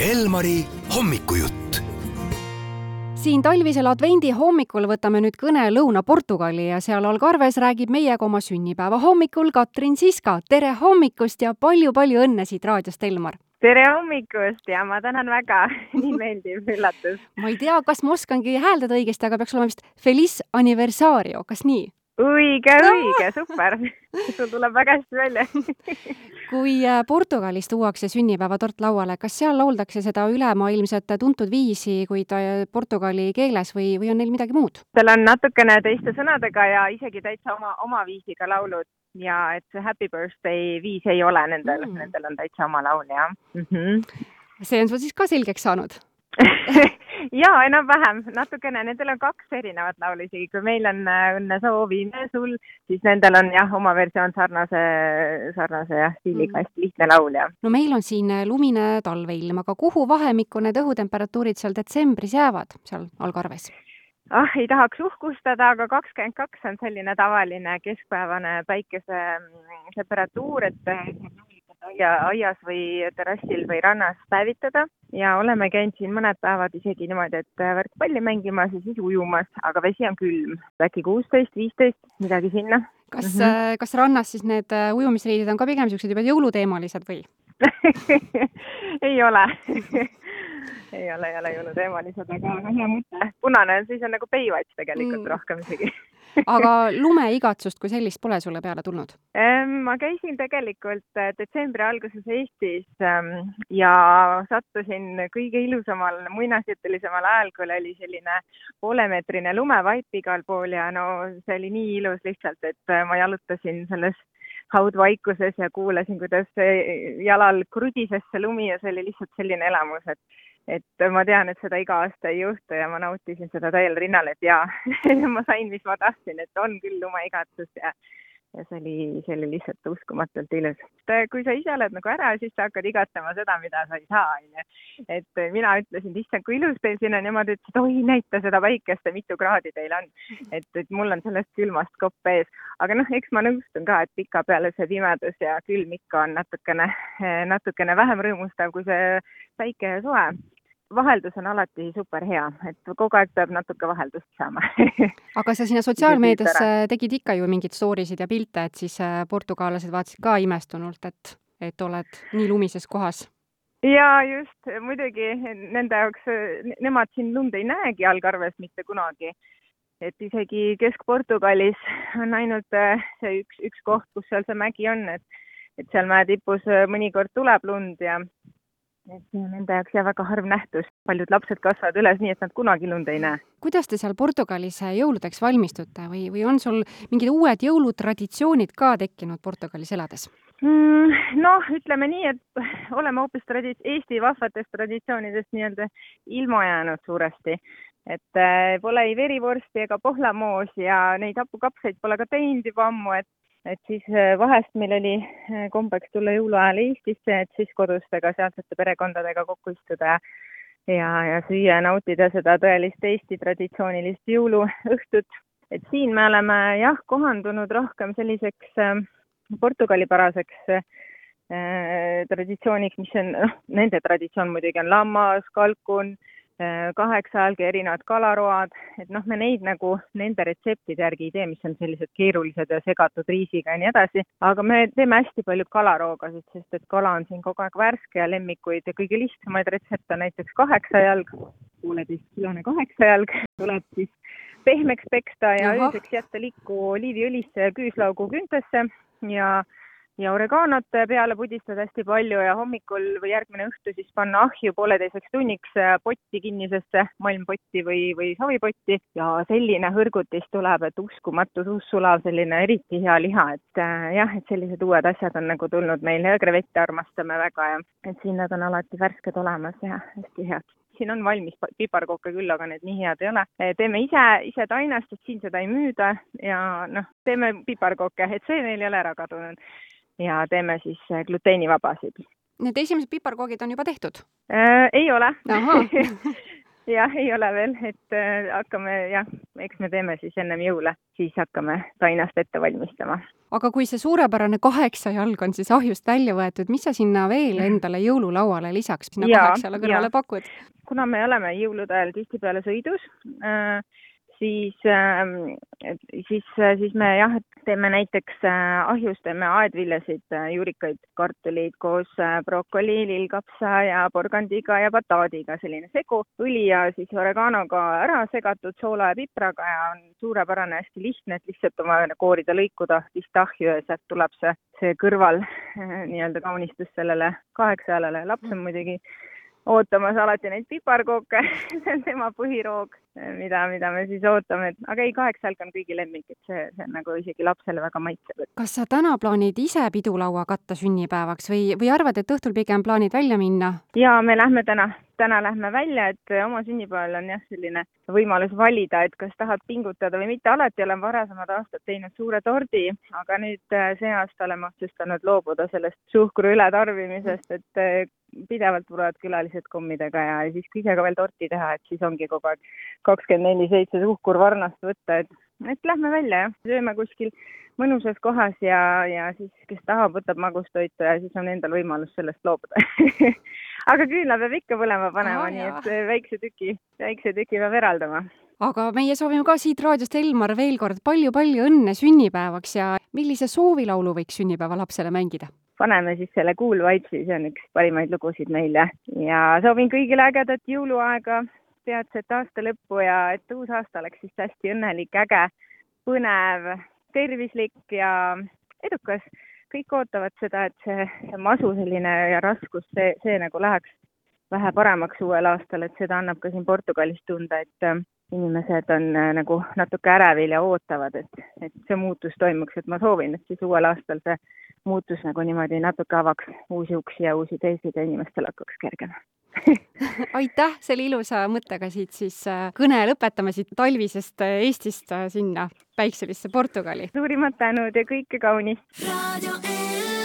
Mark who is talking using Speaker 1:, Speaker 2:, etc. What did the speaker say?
Speaker 1: Elmari hommikujutt.
Speaker 2: siin talvisel advendi hommikul võtame nüüd kõne Lõuna-Portugali ja seal Algarves räägib meiega oma sünnipäeva hommikul Katrin Siska. tere hommikust ja palju-palju õnne siit raadiost, Elmar!
Speaker 3: tere hommikust ja ma tänan väga, nii meeldiv üllatus.
Speaker 2: ma ei tea, kas ma oskangi hääldada õigesti, aga peaks olema vist Feliz Anniversario, kas nii?
Speaker 3: õige, õige, super. sul tuleb väga hästi välja
Speaker 2: kui äh, Portugalis tuuakse sünnipäevatort lauale, kas seal lauldakse seda ülemaailmset tuntud viisi, kuid äh, portugali keeles või, või on neil midagi muud?
Speaker 3: seal on natukene teiste sõnadega ja isegi täitsa oma, oma viisiga laulud ja et see Happy Birthday viis ei ole nendel mm., nendel on täitsa oma laul, jah mm. -hmm.
Speaker 2: see on sul siis ka selgeks saanud
Speaker 3: jaa, enam-vähem, natukene, nendel on kaks erinevat laulu isegi, kui meil on Õnne soovime sul, siis nendel on jah, oma versioon sarnase, sarnase jah, stiiliga, hästi lihtne laul ja.
Speaker 2: no meil on siin lumine talveilm, aga kuhu vahemikku need õhutemperatuurid seal detsembris jäävad, seal Algarves?
Speaker 3: ah, ei tahaks uhkustada, aga kakskümmend kaks on selline tavaline keskpäevane päikese temperatuur, et aia, aias või terrassil või rannas päevitada ja oleme käinud siin mõned päevad isegi niimoodi, et värkpalli mängimas ja siis ujumas, aga vesi on külm, äkki kuusteist, viisteist, midagi sinna.
Speaker 2: kas mm, -hmm. kas rannas siis need äh, ujumisriided on ka pigem niisugused juba jõuluteemalised või
Speaker 3: ei ole ei ole, ei ole jõuluteemalised, aga hea mõte. punane, siis on nagu Baywatch tegelikult mm. rohkem isegi
Speaker 2: aga lumeigatsust kui sellist pole sulle peale tulnud?
Speaker 3: ma käisin tegelikult äh, detsembri alguses Eestis ähm, ja sattusin kõige ilusamal muinasjutulisemal ajal, kui oli selline poolemeetrine lumevaip igal pool ja no see oli nii ilus lihtsalt, et äh, ma jalutasin selles haudvaikuses ja kuulasin, kuidas jalal krudises see lumi ja see oli lihtsalt selline elamus, et et ma tean, et seda iga aasta ei juhtu ja ma nautisin seda täiel rinnal, et jaa ma sain, mis ma tahtsin, et on küll lumeigatsus ja ja see oli, see oli lihtsalt uskumatult ilus. kui sa ise oled nagu ära, siis sa hakkad igatsema seda, mida sa ei saa, onju. et mina ütlesin, et issand, kui ilus teil siin on ja nemad ütlesid, oi, näita seda päikest ja mitu kraadi teil on. et, et mul on sellest külmast kopp ees. aga noh, eks ma nõustun ka, et pikapeale see pimedus ja külm ikka on natukene, natukene vähem rõõmustav kui see päike ja soe vaheldus on alati super hea, et kogu aeg peab natuke vaheldust saama
Speaker 2: aga sa sinna sotsiaalmeediasse tegid ikka ju mingeid story sid ja pilte, et siis äh, portugallased vaatasid ka imestunult, et, et oled nii lumises kohas?
Speaker 3: jaa, just, muidugi nende jaoks, nemad siin lund ei näegi Algarves mitte kunagi. et isegi Kesk-Portugalis on ainult äh, see üks, üks koht, kus seal see mägi on, et et seal mäe tipus äh, mõnikord tuleb lund ja et see on nende jaoks jah, väga harv nähtus. paljud lapsed kasvavad üles nii, et nad kunagi lund ei näe.
Speaker 2: kuidas te seal Portugalis jõuludeks valmistute või, või on sul mingid uued jõulutraditsioonid ka tekkinud Portugalis elades
Speaker 3: mm,? noh, ütleme nii, et oleme hoopis tradi-, Eesti vahvatest traditsioonidest nii-öelda ilma jäänud suuresti. et äh, pole ei verivorsti ega pohlamoos ja neid hapukapsaid pole ka teinud juba ammu, et et siis äh, vahest meil oli äh, kombeks tulla jõuluajal Eestisse, et siis kodustega, sealsete perekondadega kokku istuda ja ja, süüa ja nautida seda tõelist Eesti traditsioonilist jõuluõhtut. et siin me oleme jah, kohandunud rohkem selliseks äh, portugalipäraseks äh, traditsiooniks, mis on, noh, nende traditsioon muidugi on lammas, kalkun Äh, kaheksa jalga erinevad kalaroad, et noh, me neid nagu nende retseptide järgi ei tee, mis on sellised keerulised ja segatud riisiga ja nii edasi, aga me teeme hästi palju kalaroogasid, sest et kala on siin kogu aeg värske ja lemmikuid ja kõige lihtsamaid retsepte on näiteks kaheksa jalg, pooleteistkilone kaheksa jalg. Tuleb siis pehmeks peksta ja ööseks jätta likku oliiviõlisse ja küüslaugu küntesse ja ja oreganot peale pudistada hästi palju ja hommikul või järgmine õhtu siis panna ahju pooleteiseks tunniks äh, potti kinnisesse, malmpotti või, või savipotti. Ja selline hõrgutis tuleb, et uskumatu suussulav, selline eriti hea liha, et äh, jah, et sellised uued asjad on nagu tulnud meil ja krevette armastame väga ja et siin nad on alati värsked olemas ja hästi head. Siin on valmis piparkooke küll, aga need nii head ei ole. teeme ise, ise tainast, et siin seda ei müüda ja noh, teeme piparkooke, et see meil ei ole ära kadunud ja teeme siis äh, gluteenivabasid.
Speaker 2: Need esimesed piparkoogid on juba tehtud
Speaker 3: äh,? ei ole jah, ei ole veel, et äh, hakkame jah, eks me teeme siis ennem jõule, siis hakkame tainast ette valmistama.
Speaker 2: aga kui see suurepärane kaheksa jalg on siis ahjust välja võetud, mis sa sinna veel endale jõululauale lisaks sinna kaheksale kõrvale pakud?
Speaker 3: kuna me oleme jõulude ajal tihtipeale sõidus äh,, siis, ähm, siis, siis me jah, teeme näiteks äh, ahjus teeme aedviljasid, äh, juurikaid, kartuleid koos äh, brokoli, lillkapsa ja porgandiga ja bataadiga, selline segu, õli ja siis oreganoga ära segatud soola ja pipraga ja on suurepärane, hästi lihtne, et lihtsalt on vaja koorida, lõikuda pistahju ja sealt tuleb see, see kõrval nii-öelda kaunistus sellele kaheksajalale. laps on muidugi ootamas alati neid piparkooke see on tema põhiroog, mida, mida me siis ootame, et aga ei, kaheksalg on kõigi lemmik, et see, see on nagu isegi lapsele väga maitseb.
Speaker 2: kas sa täna plaanid ise pidulaua katta sünnipäevaks või, või arvad, et õhtul pigem plaanid välja minna?
Speaker 3: jaa, me lähme täna, täna lähme välja, et oma sünnipäeval on jah, selline võimalus valida, et kas tahad pingutada või mitte, alati olen varasemad aastad teinud suure tordi, aga nüüd äh, see aasta oleme otsustanud loobuda sellest suhkru ületarbimisest, et äh, pidevalt tulevad külalised kommidega ja siis kui ise ka veel torti teha, et siis ongi kogu aeg kakskümmend neli seitse suhkur varnast võtta, et, et lähme välja jah, sööme kuskil mõnusas kohas ja, ja siis kes tahab, võtab magustoitu ja siis on endal võimalus sellest loobuda. Aga küünla peab ikka põlema panema, nii et väikse tüki, väikse tüki peab eraldama.
Speaker 2: Aga meie soovime ka siit raadiost, Elmar, veel kord palju-palju õnne sünnipäevaks ja millise soovilaulu võiks sünnipäevalapsele mängida?
Speaker 3: Paneme siis selle Cool Vibes'i, see on üks parimaid lugusid meile ja soovin kõigile ägedat jõuluaega, peatset aasta lõppu ja et uus aasta oleks siis hästi õnnelik, äge, põnev, tervislik ja edukas. kõik ootavad seda, et see, see masu selline ja raskus, see, see nagu läheks vähe paremaks uuel aastal, et seda annab ka siin Portugalis tunda, et äh, inimesed on äh, nagu natuke ärevil ja ootavad, et, et see muutus toimuks, et ma soovin, et siis uuel aastal see muutus nagu niimoodi natuke avaks uusi uksi ja uusi teesid ja inimestel hakkaks kergem
Speaker 2: aitäh selle ilusa mõttega siit siis äh, kõne lõpetame siit talvisest äh, Eestist äh, sinna päikselisse Portugali.
Speaker 3: suurimad tänud ja kõike kaunist. raadio L